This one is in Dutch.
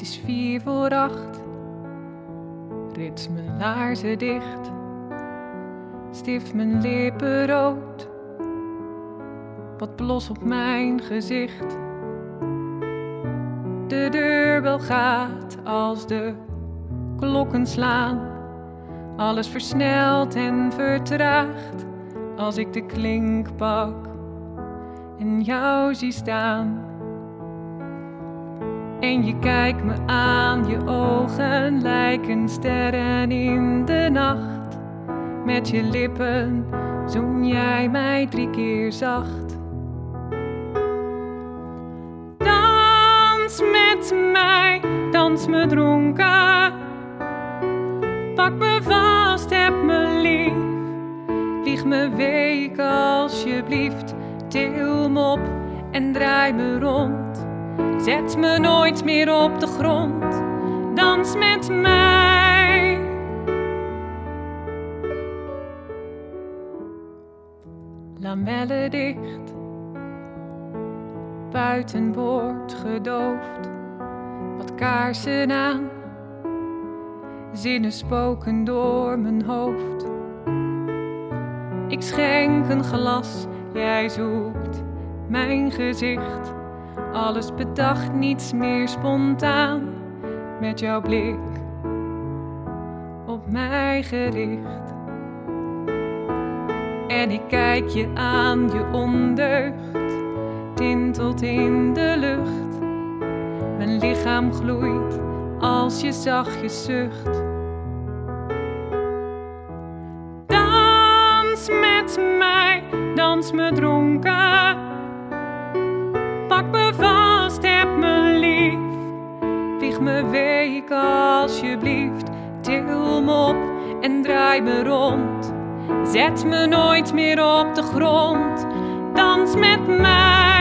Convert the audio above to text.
Het is vier voor acht. Rits mijn laarzen dicht. Stift mijn lippen rood. Wat blos op mijn gezicht. De deurbel gaat als de klokken slaan. Alles versnelt en vertraagt als ik de klink pak en jou zie staan. En je kijkt me aan, je ogen lijken sterren in de nacht. Met je lippen zoen jij mij drie keer zacht. Dans met mij, dans me dronken. Pak me vast, heb me lief. Wieg me week alsjeblieft. Til me op en draai me rond. Zet me nooit meer op de grond. Dans met mij. Lamellen dicht. Buiten wordt gedoofd. Wat kaarsen aan. Zinnen spoken door mijn hoofd. Ik schenk een glas, jij zoekt mijn gezicht. Alles bedacht, niets meer spontaan. Met jouw blik op mij gericht. En ik kijk je aan, je ondeugd tintelt in de lucht. Mijn lichaam gloeit als je zachtjes zucht. Dans met mij, dans me dronken. Me week alsjeblieft. Til me op en draai me rond. Zet me nooit meer op de grond. Dans met mij.